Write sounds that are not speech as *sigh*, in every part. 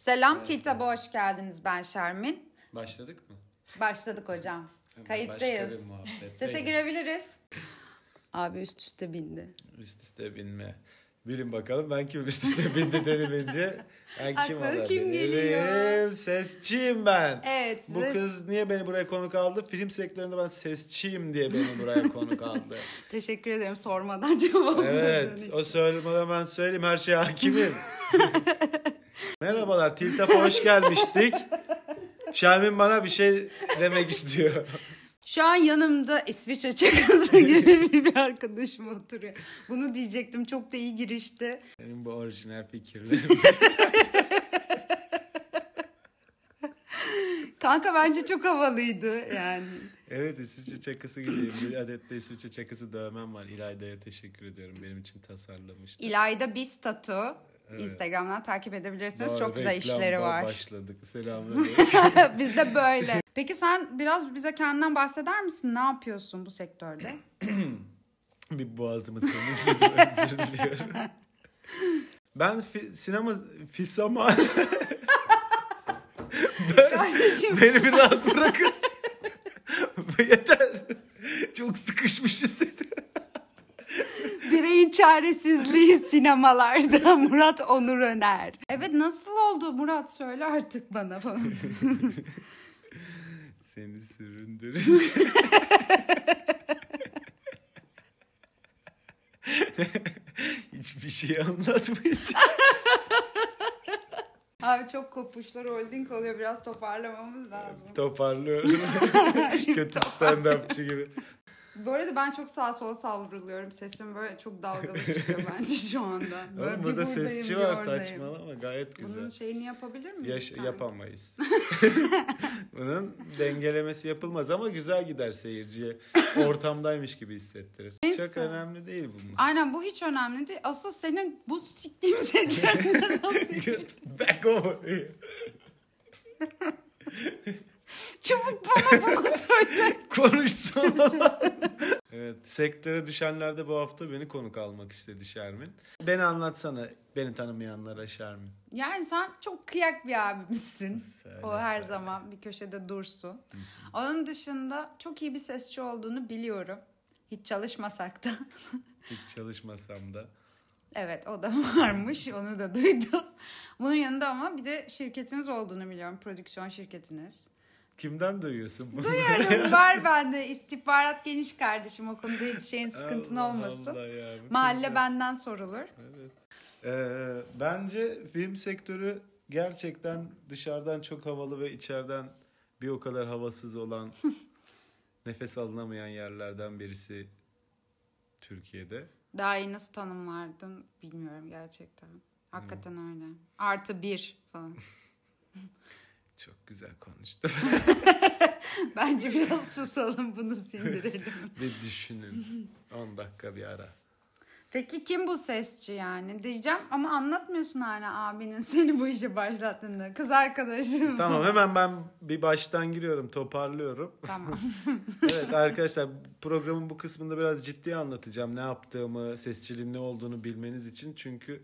Selam TİTAB'a hoş geldiniz ben Şermin. Başladık mı? Başladık hocam. *laughs* Kayıttayız. Sese girebiliriz. Abi üst üste bindi. Üst üste binme. Bilin bakalım ben kim üst üste bindi denilince ben kim Aklına olabilirim? kim geliyor? Sesçiyim ben. Evet. Bu size kız niye beni buraya konuk aldı? Film sektöründe ben sesçiyim diye beni buraya konuk aldı. *laughs* Teşekkür ederim sormadan cevapladığın evet için. o söylemeden ben söyleyeyim her şeye hakimim. *laughs* Merhabalar Tiltap'a hoş gelmiştik. Şermin bana bir şey demek istiyor. Şu an yanımda İsviçre çakısı gibi bir arkadaşım oturuyor. Bunu diyecektim çok da iyi girişti. Benim bu orijinal fikirlerim. *laughs* Kanka bence çok havalıydı yani. Evet İsviçre çakısı gibiyim. Bir adet de İsviçre çakısı dövmem var. İlayda'ya teşekkür ediyorum. Benim için tasarlamıştı. İlayda Biz Tatu. Evet. Instagram'dan takip edebilirsiniz. Doğru, çok güzel işleri var. başladık. Selamünaleyküm. *laughs* Biz de böyle. Peki sen biraz bize kendinden bahseder misin? Ne yapıyorsun bu sektörde? *clears throat* bir boğazımı temizledim. *laughs* Özür diliyorum. Ben fi- sinema fisama *laughs* Kardeşim beni bir rahat bırakın. Yeter. Çok sıkışmış hissediyorum. Bireyin çaresizliği sinemalarda *laughs* Murat Onur Öner. Evet nasıl oldu Murat söyle artık bana falan. *laughs* Seni süründürünce. *laughs* Hiçbir şey anlatmayacağım. Abi çok kopuşlar holding oluyor biraz toparlamamız lazım. Toparlıyorum. Kötü stand-upçı gibi. Bu arada ben çok sağa sola savruluyorum. Sesim böyle çok dalgalı çıkıyor *laughs* bence şu anda. Böyle Oğlum burada sesçi var oradayım. saçmalama gayet güzel. Bunun şeyini yapabilir miyim? Yaş- Yani? yapamayız. *laughs* Bunun dengelemesi yapılmaz ama güzel gider seyirciye. *laughs* Ortamdaymış gibi hissettirir. Neyse. Çok önemli değil bunun. Aynen bu hiç önemli değil. Asıl senin bu siktiğim sektörde nasıl Get back over here. Çabuk bana bunu söyle. *laughs* Konuşsana lan. *laughs* evet, sektöre düşenlerde bu hafta beni konuk almak istedi Şermin. Beni anlatsana beni tanımayanlara Şermin. Yani sen çok kıyak bir abimizsin. Söyle, o her söyle. zaman bir köşede dursun. Onun dışında çok iyi bir sesçi olduğunu biliyorum. Hiç çalışmasak da. Hiç çalışmasam da. evet o da varmış. Onu da duydum. Bunun yanında ama bir de şirketiniz olduğunu biliyorum. Prodüksiyon şirketiniz. Kimden duyuyorsun bunu? Duyuyorum *laughs* var bende. İstihbarat geniş kardeşim. O konuda hiç şeyin sıkıntın Allah olmasın. Allah ya, Mahalle kızlar. benden sorulur. Evet. Ee, bence film sektörü gerçekten dışarıdan çok havalı ve içeriden bir o kadar havasız olan *laughs* nefes alınamayan yerlerden birisi Türkiye'de. Daha iyi nasıl tanımlardın bilmiyorum gerçekten. Hakikaten öyle. Artı bir falan. *laughs* Çok güzel konuştum. *laughs* *laughs* Bence biraz susalım bunu sindirelim. *laughs* Ve düşünün. 10 dakika bir ara. Peki kim bu sesçi yani? Diyeceğim ama anlatmıyorsun hala abinin seni bu işe başlattığında. Kız arkadaşım. Tamam hemen ben bir baştan giriyorum toparlıyorum. Tamam. evet arkadaşlar programın bu kısmında biraz ciddi anlatacağım ne yaptığımı, sesçiliğin ne olduğunu bilmeniz için. Çünkü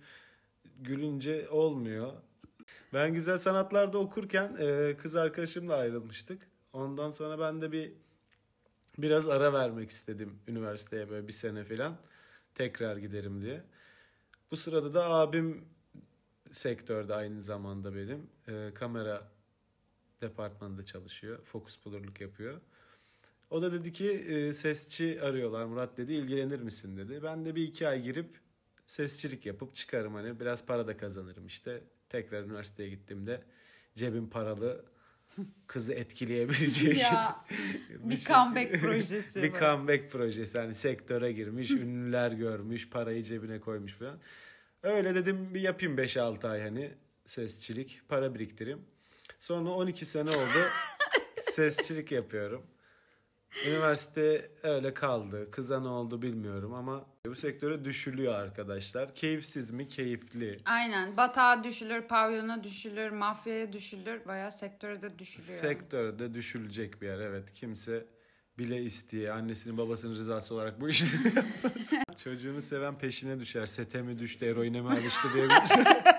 gülünce olmuyor. Ben güzel sanatlarda okurken e, kız arkadaşımla ayrılmıştık. Ondan sonra ben de bir biraz ara vermek istedim üniversiteye böyle bir sene falan. Tekrar giderim diye. Bu sırada da abim sektörde aynı zamanda benim. E, kamera departmanında çalışıyor. Fokus bulurluk yapıyor. O da dedi ki e, sesçi arıyorlar Murat dedi ilgilenir misin dedi. Ben de bir iki ay girip sesçilik yapıp çıkarım hani biraz para da kazanırım işte. Tekrar üniversiteye gittiğimde cebim paralı kızı etkileyebileceği ya *laughs* bir şey- comeback projesi. *laughs* bir comeback projesi hani sektöre girmiş ünlüler görmüş parayı cebine koymuş falan. Öyle dedim bir yapayım 5-6 ay hani sesçilik para biriktireyim. Sonra 12 sene oldu *laughs* sesçilik yapıyorum. Üniversite öyle kaldı. Kıza ne oldu bilmiyorum ama bu sektöre düşülüyor arkadaşlar. Keyifsiz mi? Keyifli. Aynen. Batağa düşülür, pavyona düşülür, mafyaya düşülür. Bayağı sektöre de düşülüyor. Sektörde düşülecek bir yer evet. Kimse bile isteye annesinin babasının rızası olarak bu *laughs* yapmaz. Çocuğunu seven peşine düşer. Sete mi düştü, eroine mi alıştı diye *laughs*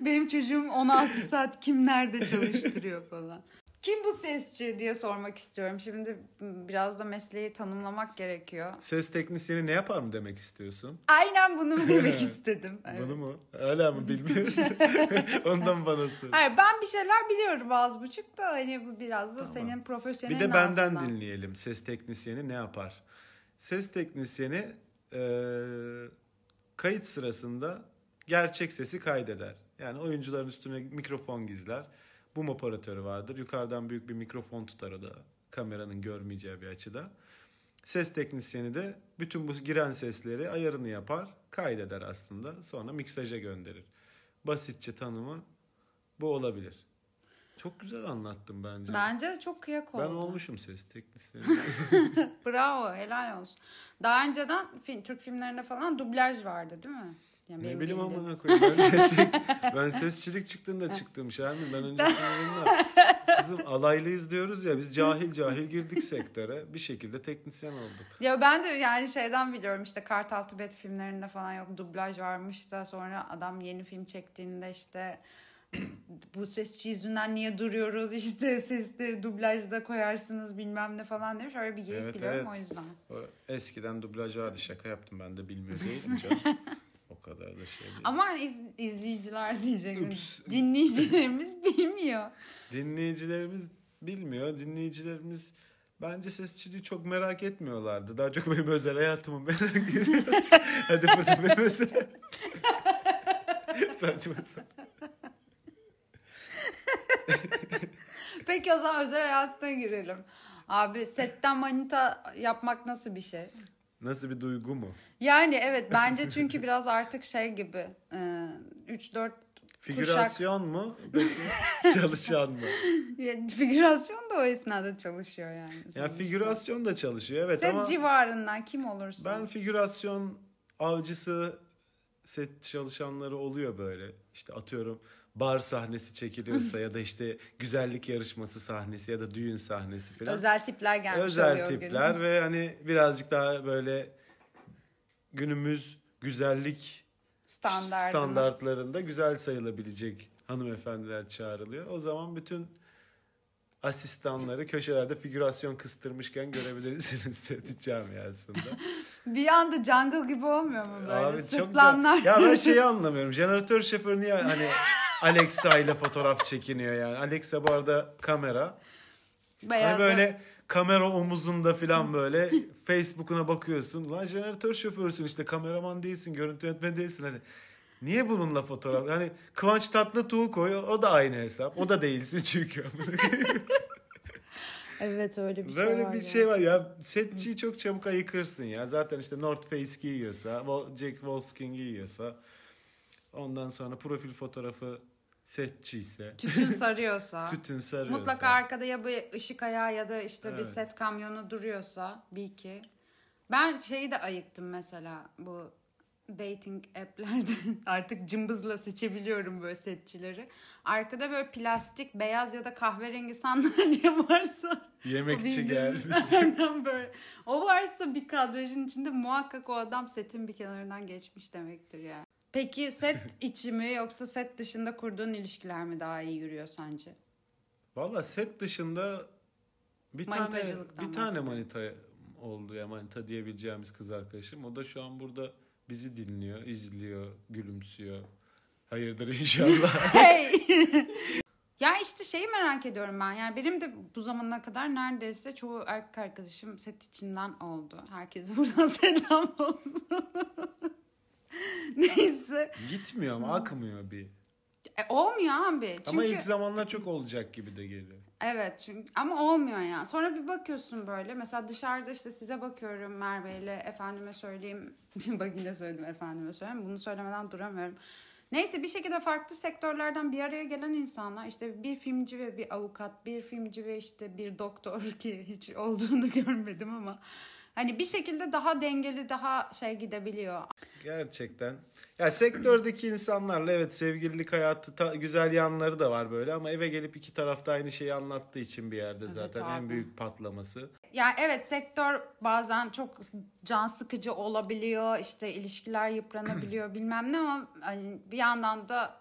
benim çocuğum 16 saat kim nerede çalıştırıyor falan. Kim bu sesçi diye sormak istiyorum. Şimdi biraz da mesleği tanımlamak gerekiyor. Ses teknisyeni ne yapar mı demek istiyorsun? Aynen bunu mu demek *laughs* istedim. Evet. Bunu mu? Hala mı bilmiyorsun? *laughs* Ondan bana sor. Hayır ben bir şeyler biliyorum az buçuk da hani bu biraz da Tamam. senin profesyonel Bir de benden ağzından. dinleyelim. Ses teknisyeni ne yapar? Ses teknisyeni e, kayıt sırasında gerçek sesi kaydeder. Yani oyuncuların üstüne mikrofon gizler. Bum operatörü vardır. Yukarıdan büyük bir mikrofon tutar o da. Kameranın görmeyeceği bir açıda. Ses teknisyeni de bütün bu giren sesleri ayarını yapar. Kaydeder aslında. Sonra miksaja gönderir. Basitçe tanımı bu olabilir. Çok güzel anlattım bence. Bence çok kıyak oldu. Ben olmuşum ses teknisyeni. *laughs* Bravo helal olsun. Daha önceden film, Türk filmlerinde falan dublaj vardı değil mi? Yani ne bileyim amına koyayım. Ben, *laughs* ses ben sesçilik çıktığında çıktım Şermin. Ben öncesinde. *laughs* Kızım alaylıyız diyoruz ya biz cahil cahil girdik sektöre. Bir şekilde teknisyen olduk. Ya ben de yani şeyden biliyorum işte Kartal Tibet filmlerinde falan yok dublaj varmış da sonra adam yeni film çektiğinde işte *clears throat* bu sesçi yüzünden niye duruyoruz işte sesleri dublajda koyarsınız bilmem ne falan demiş. Öyle bir geyik Evet, biliyorum evet. o yüzden. O eskiden dublaj vardı şaka yaptım ben de bilmiyor değilim canım. *laughs* kadar da şey değil. Ama iz- izleyiciler diyecektim. Dinleyicilerimiz *laughs* bilmiyor. Dinleyicilerimiz bilmiyor. Dinleyicilerimiz bence sesçiliği çok merak etmiyorlardı. Daha çok benim özel hayatımı merak ediyor. *laughs* Hadi burada benim özel Saçma. *laughs* Peki o zaman özel hayatına girelim. Abi setten manita yapmak nasıl bir şey? Nasıl bir duygu mu? Yani evet bence çünkü biraz artık şey gibi 3-4 Figürasyon mu? *laughs* Çalışan mı? figürasyon da o esnada çalışıyor yani. Ya sonuçta. figürasyon da çalışıyor evet Set ama civarından kim olursa. ben figürasyon avcısı set çalışanları oluyor böyle. İşte atıyorum bar sahnesi çekiliyorsa ya da işte güzellik yarışması sahnesi ya da düğün sahnesi falan. Özel tipler gelmiş Özel oluyor tipler günün. ve hani birazcık daha böyle günümüz güzellik standartlarında güzel sayılabilecek hanımefendiler çağrılıyor. O zaman bütün asistanları köşelerde figürasyon kıstırmışken görebilirsiniz *laughs* set camiasında. *laughs* Bir anda jungle gibi olmuyor mu böyle? Abi çok Sırtlanlar. güzel. Ya ben şeyi anlamıyorum. Jeneratör şoförü niye hani *laughs* Alexa ile fotoğraf çekiniyor yani. Alexa bu arada kamera. Bayağı Hani da- böyle kamera omuzunda falan böyle Facebook'una bakıyorsun. Lan jeneratör şoförüsün işte kameraman değilsin, görüntü yönetmeni değilsin hani. Niye bununla fotoğraf? Hani Kıvanç Tatlıtuğ'u koy o da aynı hesap. O da değilsin çünkü. *laughs* Evet öyle bir şey Böyle var. bir ya. şey var ya. Setçiyi çok çabuk ayıkırsın ya. Zaten işte North Face giyiyorsa, Jack Wolfskin giyiyorsa ondan sonra profil fotoğrafı setçi ise Tütün *laughs* sarıyorsa. tütün sarıyorsa. Mutlaka arkada ya bir ışık ayağı ya da işte bir Evet. set kamyonu duruyorsa bir iki. Ben şeyi de ayıktım mesela bu dating app'lerde *laughs* artık cımbızla seçebiliyorum böyle setçileri. Arkada böyle plastik, beyaz ya da kahverengi sandalye *laughs* varsa Yemekçi gelmiş. Aynen böyle. O varsa bir kadrajın içinde muhakkak o adam setin bir kenarından geçmiş demektir yani. Peki set *laughs* içi mi yoksa set dışında kurduğun ilişkiler mi daha iyi yürüyor sence? Valla set dışında bir tane bir tane manita oldu ya manita diyebileceğimiz kız arkadaşım. O da şu an burada bizi dinliyor, izliyor, gülümsüyor. Hayırdır inşallah. *laughs* Hey! *laughs* ya işte şeyi merak ediyorum ben. Yani benim de bu zamana kadar neredeyse çoğu erkek arkadaşım set içinden oldu. Herkese buradan selam olsun. *laughs* Neyse. Gitmiyor ama akmıyor bir. E, olmuyor abi. Çünkü Ama ilk zamanlar çok olacak gibi de geliyor. Evet çünkü ama olmuyor ya. Sonra bir bakıyorsun böyle mesela dışarıda işte size bakıyorum Merve ile efendime söyleyeyim. *laughs* Bak yine söyledim efendime söyleyeyim. Bunu söylemeden duramıyorum. Neyse bir şekilde farklı sektörlerden bir araya gelen insanlar işte bir filmci ve bir avukat, bir filmci ve işte bir doktor *laughs* ki hiç olduğunu görmedim ama hani bir şekilde daha dengeli daha şey gidebiliyor. Gerçekten. Ya sektördeki insanlarla evet sevgililik hayatı ta- güzel yanları da var böyle ama eve gelip iki tarafta aynı şeyi anlattığı için bir yerde Evet zaten abi. en büyük patlaması. Yani evet sektör bazen çok can sıkıcı olabiliyor. işte ilişkiler yıpranabiliyor bilmem ne ama hani bir yandan da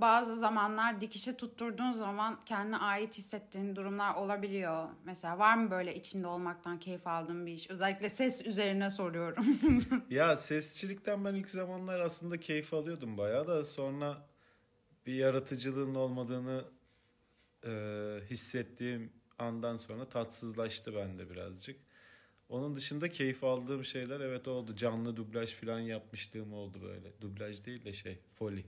bazı zamanlar dikişe tutturduğun zaman kendine ait hissettiğin durumlar olabiliyor. Mesela var mı böyle içinde olmaktan keyif aldığın bir iş? Özellikle ses üzerine soruyorum. *laughs* Ya sesçilikten ben ilk zamanlar aslında keyif alıyordum bayağı da sonra bir yaratıcılığın olmadığını e, hissettiğim andan sonra tatsızlaştı bende birazcık. Onun dışında keyif aldığım şeyler evet oldu. Canlı dublaj falan yapmışlığım oldu böyle. Dublaj değil de şey Foley.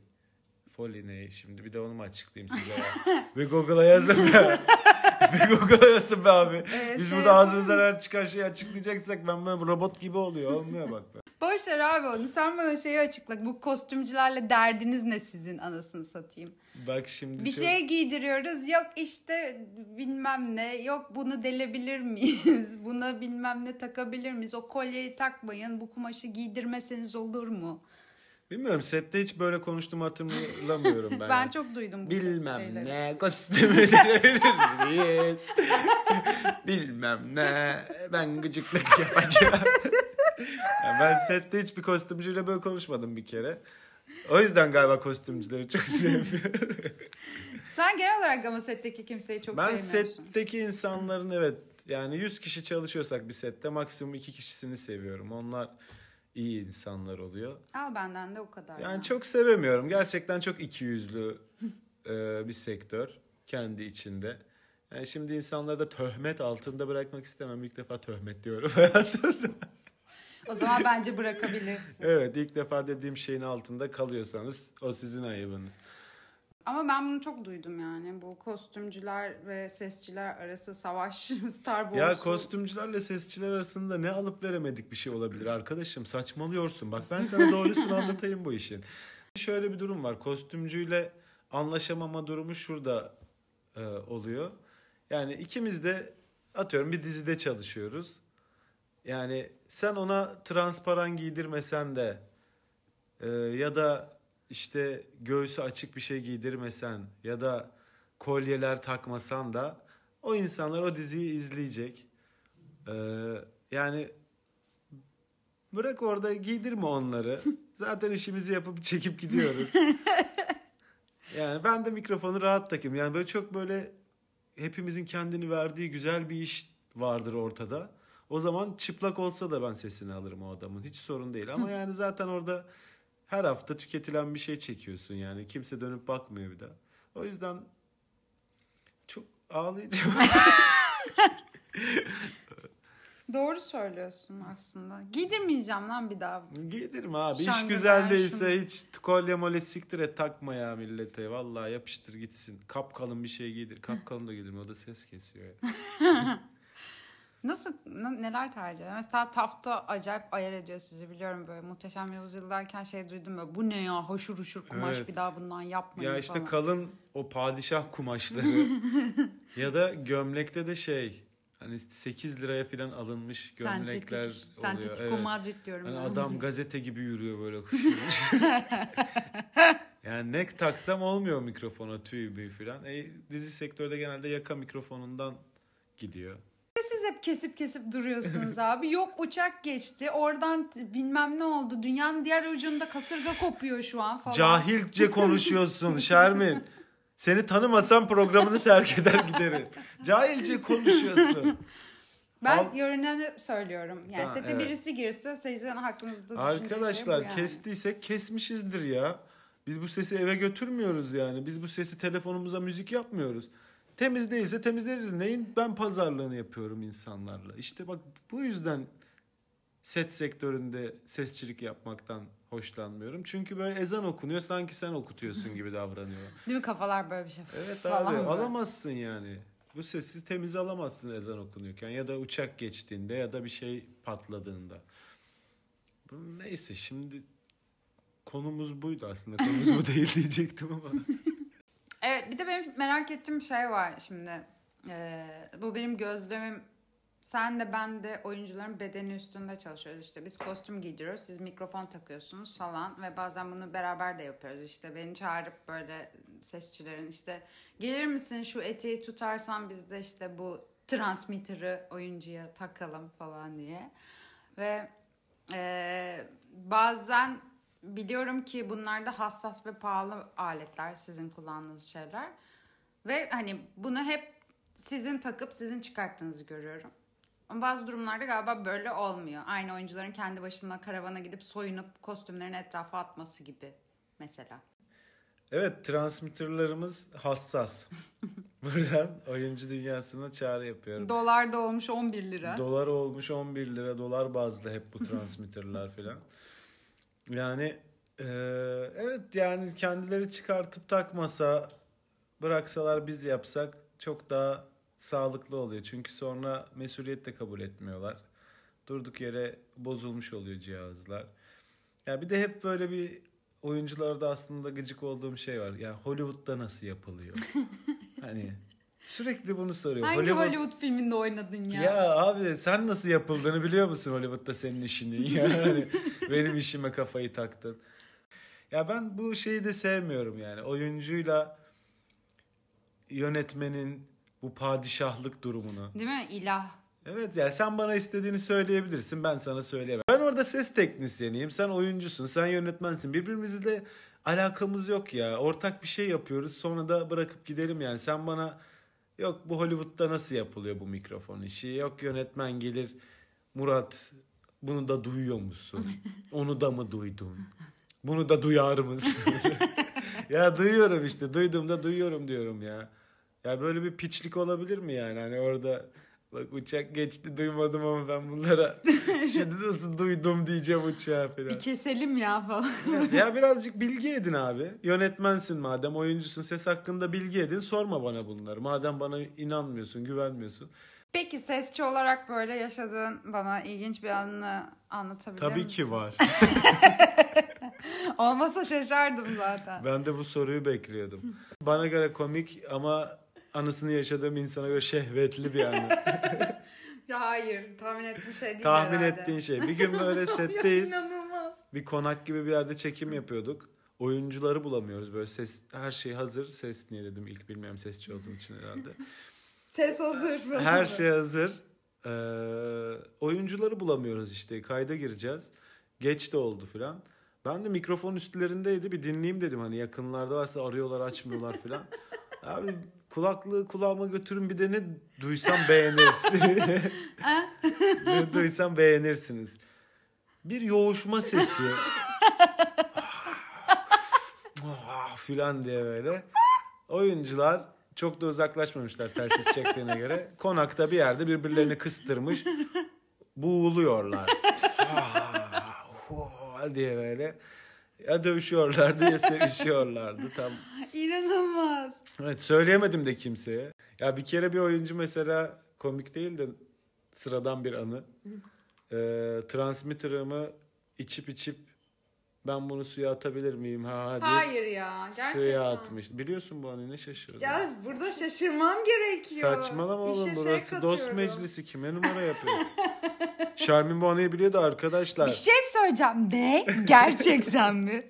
Ne şimdi bir de onu mu açıklayayım size ya. *laughs* bir Google'a yazın be. *laughs* bir Google'a yazın be abi. Ee, Biz şey- burada ağzımızdan her çıkan şeyi açıklayacaksak ben böyle robot gibi oluyor. Olmuyor bak be. *laughs* Boş ver abi onu. Sen bana şeyi açıkla. Bu kostümcülerle derdiniz ne sizin anasını satayım. Bak şimdi Bir çok- şey giydiriyoruz. Yok işte bilmem ne. Yok bunu delebilir miyiz? Buna bilmem ne takabilir miyiz? O kolyeyi takmayın. Bu kumaşı giydirmeseniz olur mu? Bilmiyorum sette hiç böyle konuştuğumu hatırlamıyorum *laughs* ben. Ben çok duydum bu Bilmem şeyleri. ne kostümü denebilir miyiz? *laughs* Bilmem ne ben gıcıklık *laughs* yapacağım. Ya ben sette hiçbir kostümcüyle böyle konuşmadım bir kere. O yüzden galiba kostümcüleri çok sevmiyorum. Sen genel olarak ama setteki kimseyi çok ben sevmiyorsun. setteki insanların evet yani 100 kişi çalışıyorsak bir sette maksimum 2 kişisini seviyorum. Onlar iyi insanlar oluyor. Al benden de o kadar. Yani ya. çok sevemiyorum. Gerçekten çok ikiyüzlü *laughs* e, bir sektör kendi içinde. Yani şimdi insanları da töhmet altında bırakmak istemem. İlk defa töhmet diyorum *laughs* hayatımda. O zaman bence bırakabilirsin. evet ilk defa dediğim şeyin altında kalıyorsanız o sizin ayıbınız. Ama ben bunu çok duydum yani. Bu kostümcüler ve sesçiler arası savaş *laughs* Star Wars'u. Ya kostümcülerle sesçiler arasında ne alıp veremedik bir şey olabilir arkadaşım. Saçmalıyorsun. Bak ben sana doğrusunu anlatayım bu işin. Şöyle bir durum var. Kostümcüyle anlaşamama durumu şurada e, oluyor. Yani ikimiz de atıyorum bir dizide çalışıyoruz. Yani sen ona transparan giydirmesen de e, ya da işte göğsü açık bir şey giydirmesen ya da kolyeler takmasan da o insanlar o diziyi izleyecek. Ee, yani bırak orada giydirme onları. *laughs* Zaten işimizi yapıp çekip gidiyoruz. *laughs* yani ben de mikrofonu rahat takayım. Yani böyle çok böyle hepimizin kendini verdiği güzel bir iş vardır ortada. O zaman çıplak olsa da ben sesini alırım o adamın. Hiç sorun değil. Ama yani zaten orada her hafta tüketilen bir şey çekiyorsun yani. Kimse dönüp bakmıyor bir daha. O yüzden çok ağlayacağım. *laughs* Doğru söylüyorsun aslında. Giydirmeyeceğim lan bir daha. Giydirme abi. İş Şangı güzel değilse şunu- hiç kolye mole siktir et takma ya millete. Vallahi yapıştır gitsin. Kapkalın bir şey giydir. Kapkalın da giydirme o da ses kesiyor. ya. *laughs* Nasıl n- neler tercih ediyor? Mesela Tafta acayip ayar ediyor sizi biliyorum böyle muhteşem yüzyıldayken şey duydum böyle bu ne ya hoşur hoşur kumaş Evet. bir daha bundan yapmayın ya işte falan. kalın o padişah kumaşları *laughs* ya da gömlekte de şey hani 8 liraya falan alınmış gömlekler oluyor. Sentetik, sentetik Evet. o Madrid diyorum Hani ben. adam *laughs* gazete gibi yürüyor böyle *laughs* yani ne taksam olmuyor mikrofona tüy büy falan. E, dizi sektörde genelde yaka mikrofonundan gidiyor. Siz hep kesip kesip duruyorsunuz *laughs* abi. Yok uçak geçti oradan bilmem ne oldu. Dünyanın diğer ucunda kasırga kopuyor şu an falan. Cahilce *laughs* konuşuyorsun Şermin. Seni tanımasam programını terk eder giderim. Cahilce konuşuyorsun. Ben Al- görüneni söylüyorum. Yani Ha, sete evet. birisi girse seyircinin hakkınızda Arkadaşlar şey yani. kestiysek kesmişizdir ya. Biz bu sesi eve götürmüyoruz yani. Biz bu sesi telefonumuza müzik yapmıyoruz. Temiz değilse temizleriz. Neyin ben pazarlığını yapıyorum insanlarla. İşte bak bu yüzden set sektöründe sesçilik yapmaktan hoşlanmıyorum. Çünkü böyle ezan okunuyor sanki sen okutuyorsun gibi davranıyor. *laughs* Değil mi kafalar böyle bir şey. Evet falan abi böyle. alamazsın yani. Bu sesi temiz alamazsın ezan okunuyorken ya da uçak geçtiğinde ya da bir şey patladığında. Neyse şimdi konumuz buydu aslında. Konumuz bu *laughs* değil diyecektim ama. Evet bir de benim merak ettiğim şey var şimdi. Ee, bu benim gözlemim. Sen de ben de oyuncuların bedeni üstünde çalışıyoruz. İşte biz kostüm giydiriyoruz. Siz mikrofon takıyorsunuz falan. Ve bazen bunu beraber de yapıyoruz. İşte beni çağırıp böyle sesçilerin işte gelir misin şu eteği tutarsan biz de işte bu transmitter'ı oyuncuya takalım falan diye. Ve e, bazen biliyorum ki bunlar da hassas ve pahalı aletler sizin kullandığınız şeyler. Ve hani bunu hep sizin takıp sizin çıkarttığınızı görüyorum. Ama bazı durumlarda galiba böyle olmuyor. Aynı oyuncuların kendi başına karavana gidip soyunup kostümlerini etrafa atması gibi mesela. Evet transmitterlarımız hassas. *laughs* Buradan oyuncu dünyasına çağrı yapıyorum. Dolar da olmuş 11 lira. Dolar olmuş 11 lira dolar bazlı hep bu transmitterlar falan. *laughs* Yani e, evet yani kendileri çıkartıp takmasa bıraksalar biz yapsak çok daha sağlıklı oluyor. Çünkü sonra mesuliyet de kabul etmiyorlar. Durduk yere bozulmuş oluyor cihazlar. Ya bir de hep böyle bir oyuncularda aslında gıcık olduğum şey var. Yani Hollywood'da nasıl yapılıyor? *laughs* hani sürekli bunu soruyor. Hangi Hollywood... filminde oynadın ya? Ya abi sen nasıl yapıldığını biliyor musun Hollywood'da senin işinin? *laughs* Yani benim işime kafayı taktın. Ya ben bu şeyi de sevmiyorum yani. Oyuncuyla yönetmenin bu padişahlık durumunu. Değil mi? İlah. Evet ya sen bana istediğini söyleyebilirsin ben sana söyleyemem. Ben orada ses teknisyeniyim sen oyuncusun sen yönetmensin birbirimizle alakamız yok ya ortak bir şey yapıyoruz sonra da bırakıp gidelim yani sen bana yok bu Hollywood'da nasıl yapılıyor bu mikrofon işi yok yönetmen gelir Murat bunu da duyuyor musun *laughs* onu da mı duydun bunu da duyar mısın *laughs* ya duyuyorum işte duyduğumda duyuyorum diyorum ya. Ya böyle bir piçlik olabilir mi yani? Hani orada bak uçak geçti duymadım ama ben bunlara *laughs* şimdi nasıl duydum diyeceğim uçağa falan. Bir keselim ya falan. Ya birazcık bilgi edin abi. Yönetmensin madem, oyuncusun, ses hakkında bilgi edin. Sorma bana bunları. Madem bana inanmıyorsun, güvenmiyorsun. Peki sesçi olarak böyle yaşadığın bana ilginç bir anını anlatabilir Tabii misin? ki var. *laughs* Olmasa şaşardım zaten. Ben de bu soruyu bekliyordum. Bana göre komik ama anısını yaşadığım insana göre şehvetli bir anı. *laughs* Ya hayır tahmin ettiğim şey değil Tahmin herhalde. ettiğin şey. Bir gün böyle *laughs* setteyiz. İnanılmaz. Bir konak gibi bir yerde çekim yapıyorduk. Oyuncuları bulamıyoruz. Böyle ses her şey hazır. Ses niye dedim ilk bilmiyorum sesçi olduğum için herhalde. *laughs* Ses hazır falan. Her şey hazır. Ee, oyuncuları bulamıyoruz işte. Kayda gireceğiz. Geç de oldu filan. Ben de mikrofon üstlerindeydi. Bir dinleyeyim dedim. Hani yakınlarda varsa arıyorlar açmıyorlar filan. Abi kulaklığı kulağıma götürün bir de ne duysam beğenirsiniz. *laughs* ne duysam beğenirsiniz. Bir yoğuşma sesi. Ah, filan diye böyle. Oyuncular çok da uzaklaşmamışlar telsiz çektiğine göre. Konakta bir yerde birbirlerini kıstırmış. Buğuluyorlar. Ah, hua diye böyle. Ya dövüşüyorlardı ya sevişiyorlardı. Tam İnanılmaz. Evet söyleyemedim de kimseye. Ya bir kere bir oyuncu mesela komik değil de sıradan bir anı. Ee, transmitter'ımı içip içip ben bunu suya atabilir miyim ha hadi. Hayır ya gerçekten. Suya atmış. Biliyorsun bu anı ne şaşırdın. Ya burada şaşırmam gerekiyor. Saçmalama oğlum şey burası dost katıyorum. meclisi kime numara yapıyorsun? *laughs* Şarmin bu anıyı biliyordu arkadaşlar. Bir şey söyleyeceğim. Ne? Gerçekten mi?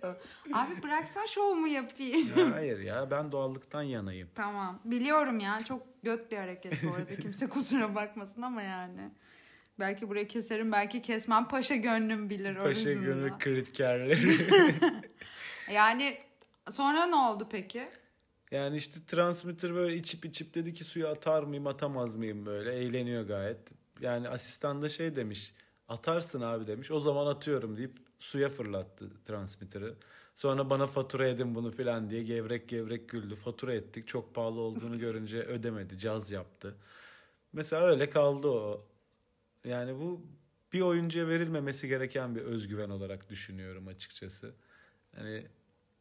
Abi bıraksan şovumu yapayım. Ya hayır ya ben doğallıktan yanayım. Tamam. Biliyorum ya. Çok göt bir hareket bu arada. Kimse kusura bakmasın ama yani. Belki burayı keserim, belki kesmem. Paşa gönlüm bilir Paşa orasını. gönül kritkerleri. *laughs* Yani sonra ne oldu peki? Yani işte transmitter böyle içip içip dedi ki suya atar mıyım atamaz mıyım böyle eğleniyor gayet. Yani asistan da şey demiş atarsın abi demiş o zaman atıyorum deyip suya fırlattı transmitter'ı. Sonra bana fatura edin bunu filan diye gevrek gevrek güldü. Fatura ettik çok pahalı olduğunu *laughs* görünce ödemedi caz yaptı. Mesela öyle kaldı o. Yani bu bir oyuncuya verilmemesi gereken bir özgüven olarak düşünüyorum açıkçası. Hani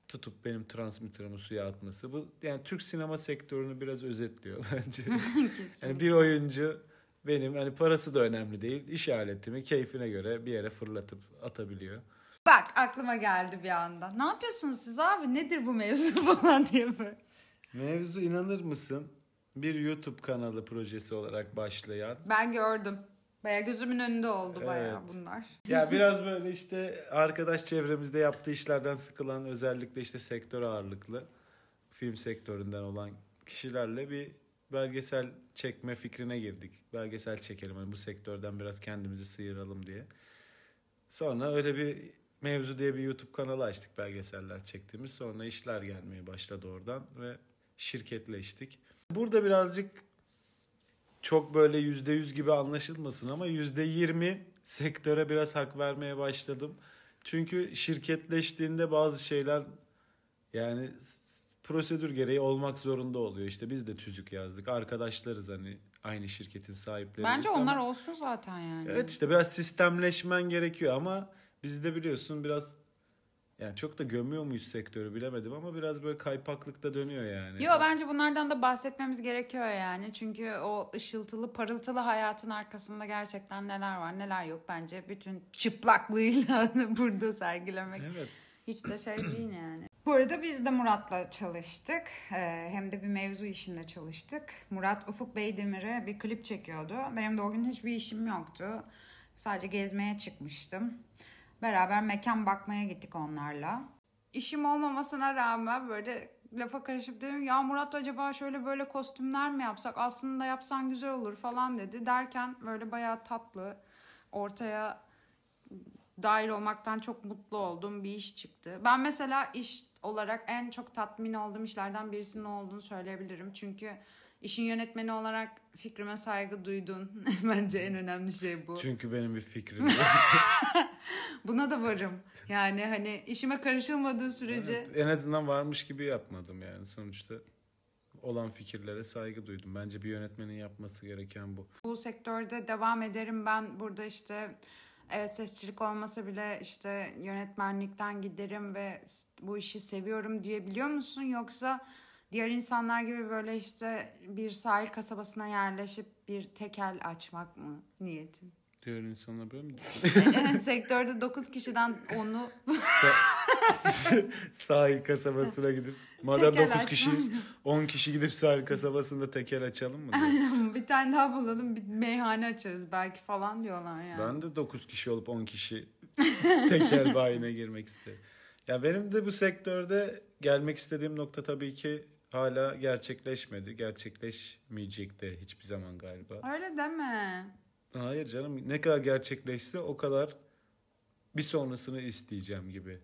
tutup benim transmitterımı suya atması. Bu yani Türk sinema sektörünü biraz özetliyor *laughs* bence. Yani bir oyuncu benim hani parası da önemli değil. iş aletimi keyfine göre bir yere fırlatıp atabiliyor. Bak aklıma geldi bir anda. Ne yapıyorsunuz siz abi? Nedir bu mevzu *laughs* falan diye böyle. Mevzu inanır mısın? Bir YouTube kanalı projesi olarak başlayan. Ben gördüm. Baya gözümün önünde oldu bayağı Evet. bunlar. Ya biraz böyle işte arkadaş çevremizde yaptığı işlerden sıkılan özellikle işte sektör ağırlıklı film sektöründen olan kişilerle bir belgesel çekme fikrine girdik. Belgesel çekelim hani bu sektörden biraz kendimizi sıyıralım diye. Sonra öyle bir Mevzu diye bir YouTube kanalı açtık belgeseller çektiğimiz. Sonra işler gelmeye başladı oradan ve şirketleştik. Burada birazcık çok böyle yüzde yüz gibi anlaşılmasın ama yüzde yirmi sektöre biraz hak vermeye başladım. Çünkü şirketleştiğinde bazı şeyler yani prosedür gereği olmak zorunda oluyor. İşte biz de tüzük yazdık. Arkadaşlarız hani aynı şirketin sahipleri. Bence onlar olsun zaten yani. Evet işte biraz sistemleşmen gerekiyor ama bizde biliyorsun biraz yani çok da gömüyor muyuz sektörü bilemedim ama biraz böyle kaypaklıkta dönüyor yani. Yo bence bunlardan da bahsetmemiz gerekiyor yani. Çünkü o ışıltılı parıltılı hayatın arkasında gerçekten neler var neler yok bence bütün çıplaklığıyla *laughs* burada sergilemek Evet. hiç de şey değil yani. *clears throat* Bu arada biz de Murat'la çalıştık. Ee, hem de bir mevzu işinde çalıştık. Murat Ufuk Beydemir'e bir klip çekiyordu. Benim de o gün hiçbir işim yoktu. Sadece gezmeye çıkmıştım. Beraber mekan bakmaya gittik onlarla. İşim olmamasına rağmen böyle lafa karışıp dedim ya Murat acaba şöyle böyle kostümler mi yapsak aslında yapsan güzel olur falan dedi derken böyle bayağı tatlı ortaya dahil olmaktan çok mutlu olduğum bir iş çıktı. Ben mesela iş olarak en çok tatmin olduğum işlerden birisinin olduğunu söyleyebilirim. Çünkü işin yönetmeni olarak fikrime saygı duydun. *laughs* Bence en önemli şey bu. Çünkü benim bir fikrim *laughs* yok. Buna da varım. Yani hani işime karışılmadığı sürece Evet, en azından varmış gibi yapmadım yani sonuçta olan fikirlere saygı duydum. Bence bir yönetmenin yapması gereken bu. bu sektörde devam ederim. Ben burada işte evet sesçilik olmasa bile işte yönetmenlikten giderim ve bu işi seviyorum diyebiliyor musun? Yoksa diğer insanlar gibi böyle işte bir sahil kasabasına yerleşip bir tekel açmak mı niyetin? Diğer insanlar böyle mi düşünüyor? *laughs* evet sektörde 9 kişiden onu Sa- *laughs* sahil kasabasına gidip madem Tekel 9 açmak. kişiyiz 10 kişi gidip sahil kasabasında tekel açalım mı? diyor. Aynen, bir tane daha bulalım bir meyhane açarız belki falan diyorlar yani. Ben de 9 kişi olup 10 kişi tekel bayine girmek isterim. Ya benim de bu sektörde gelmek istediğim nokta tabii ki hala gerçekleşmedi. Gerçekleşmeyecek de hiçbir zaman galiba. Öyle deme. Hayır canım ne kadar gerçekleşse o kadar bir sonrasını isteyeceğim gibi.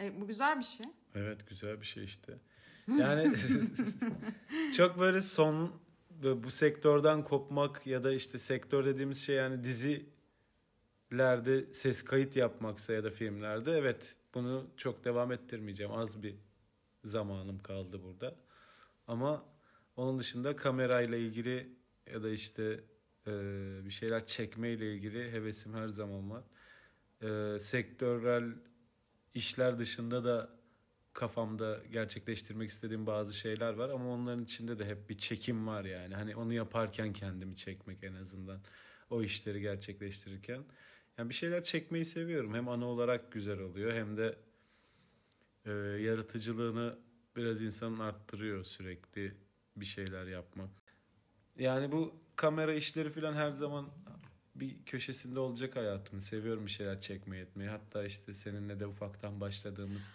E, bu güzel bir şey. Evet güzel bir şey işte. Yani *laughs* çok böyle son bu sektörden kopmak ya da işte sektör dediğimiz şey yani dizilerde ses kayıt yapmaksa ya da filmlerde evet bunu çok devam ettirmeyeceğim. Az bir zamanım kaldı burada. Ama onun dışında kamerayla ilgili ya da işte e, bir şeyler çekmeyle ilgili hevesim her zaman var. E, sektörel işler dışında da kafamda gerçekleştirmek istediğim bazı şeyler var ama onların içinde de hep bir çekim var yani. Hani onu yaparken kendimi çekmek en azından o işleri gerçekleştirirken. Yani bir şeyler çekmeyi seviyorum. Hem ana olarak güzel oluyor hem de e, yaratıcılığını biraz insanın arttırıyor sürekli bir şeyler yapmak. Yani bu kamera işleri falan her zaman bir köşesinde olacak hayatımın. Seviyorum bir şeyler çekmeyi etmeyi. Hatta işte seninle de ufaktan başladığımız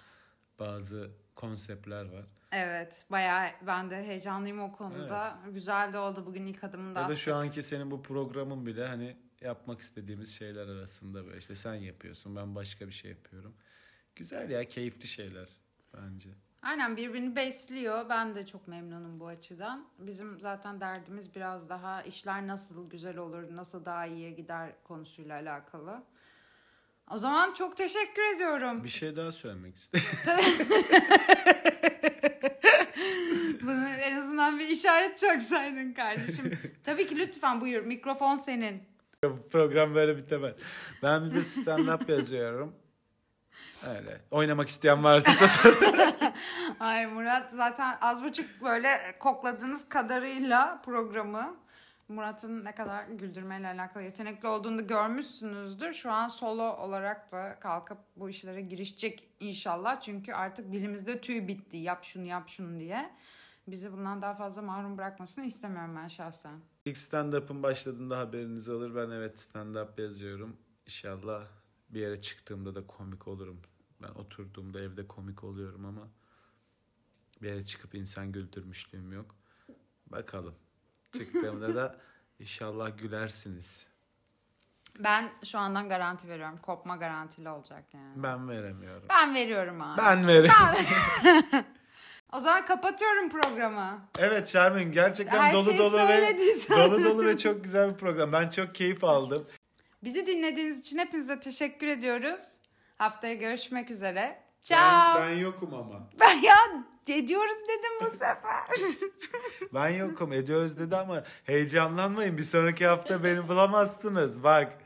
bazı konseptler var. Evet bayağı ben de heyecanlıyım o konuda. Güzel de oldu bugün ilk adımını da Ya da şu anki senin bu programın bile hani yapmak istediğimiz şeyler arasında böyle işte sen yapıyorsun ben başka bir şey yapıyorum. Güzel ya keyifli şeyler bence. Aynen birbirini besliyor. Ben de çok memnunum bu açıdan. Bizim zaten derdimiz biraz daha işler nasıl güzel olur, nasıl daha iyiye gider konusuyla alakalı. O zaman çok teşekkür ediyorum. Bir şey daha söylemek istedim. *laughs* Bunu en azından bir işaret çaksaydın kardeşim. Tabii ki lütfen buyur. Mikrofon senin. Program böyle bitemez. Ben bir de stand-up *laughs* yazıyorum. Öyle. Oynamak isteyen varsa. *laughs* *laughs* Ay Murat zaten az buçuk böyle kokladığınız kadarıyla programı Murat'ın ne kadar güldürmeyle alakalı yetenekli olduğunu görmüşsünüzdür. Şu an solo olarak da kalkıp bu işlere girişecek inşallah. Çünkü artık dilimizde tüy bitti. Yap şunu yap şunu diye. Bizi bundan daha fazla mahrum bırakmasını istemiyorum ben şahsen. İlk stand-up'ın başladığında haberiniz olur. Ben evet stand-up yazıyorum. İnşallah bir yere çıktığımda da komik olurum. Ben oturduğumda evde komik oluyorum ama bir yere çıkıp insan güldürmüşlüğüm yok. Bakalım. Çıktığımda da *laughs* inşallah gülersiniz. Ben şu andan garanti veriyorum. Kopma garantili olacak yani. Ben veremiyorum. Ben veriyorum abi. Ben veriyorum. *laughs* O zaman kapatıyorum programı. Evet Şermin gerçekten Her dolu dolu ve dolu dolu ve çok güzel bir program. Ben çok keyif aldım. Bizi dinlediğiniz için hepinize teşekkür ediyoruz. Haftaya görüşmek üzere. Ben, Ciao. ben yokum ama. *laughs* Ben ya ediyoruz dedim bu sefer. *laughs* Ben yokum ediyoruz dedi ama heyecanlanmayın. Bir sonraki hafta beni bulamazsınız. Bak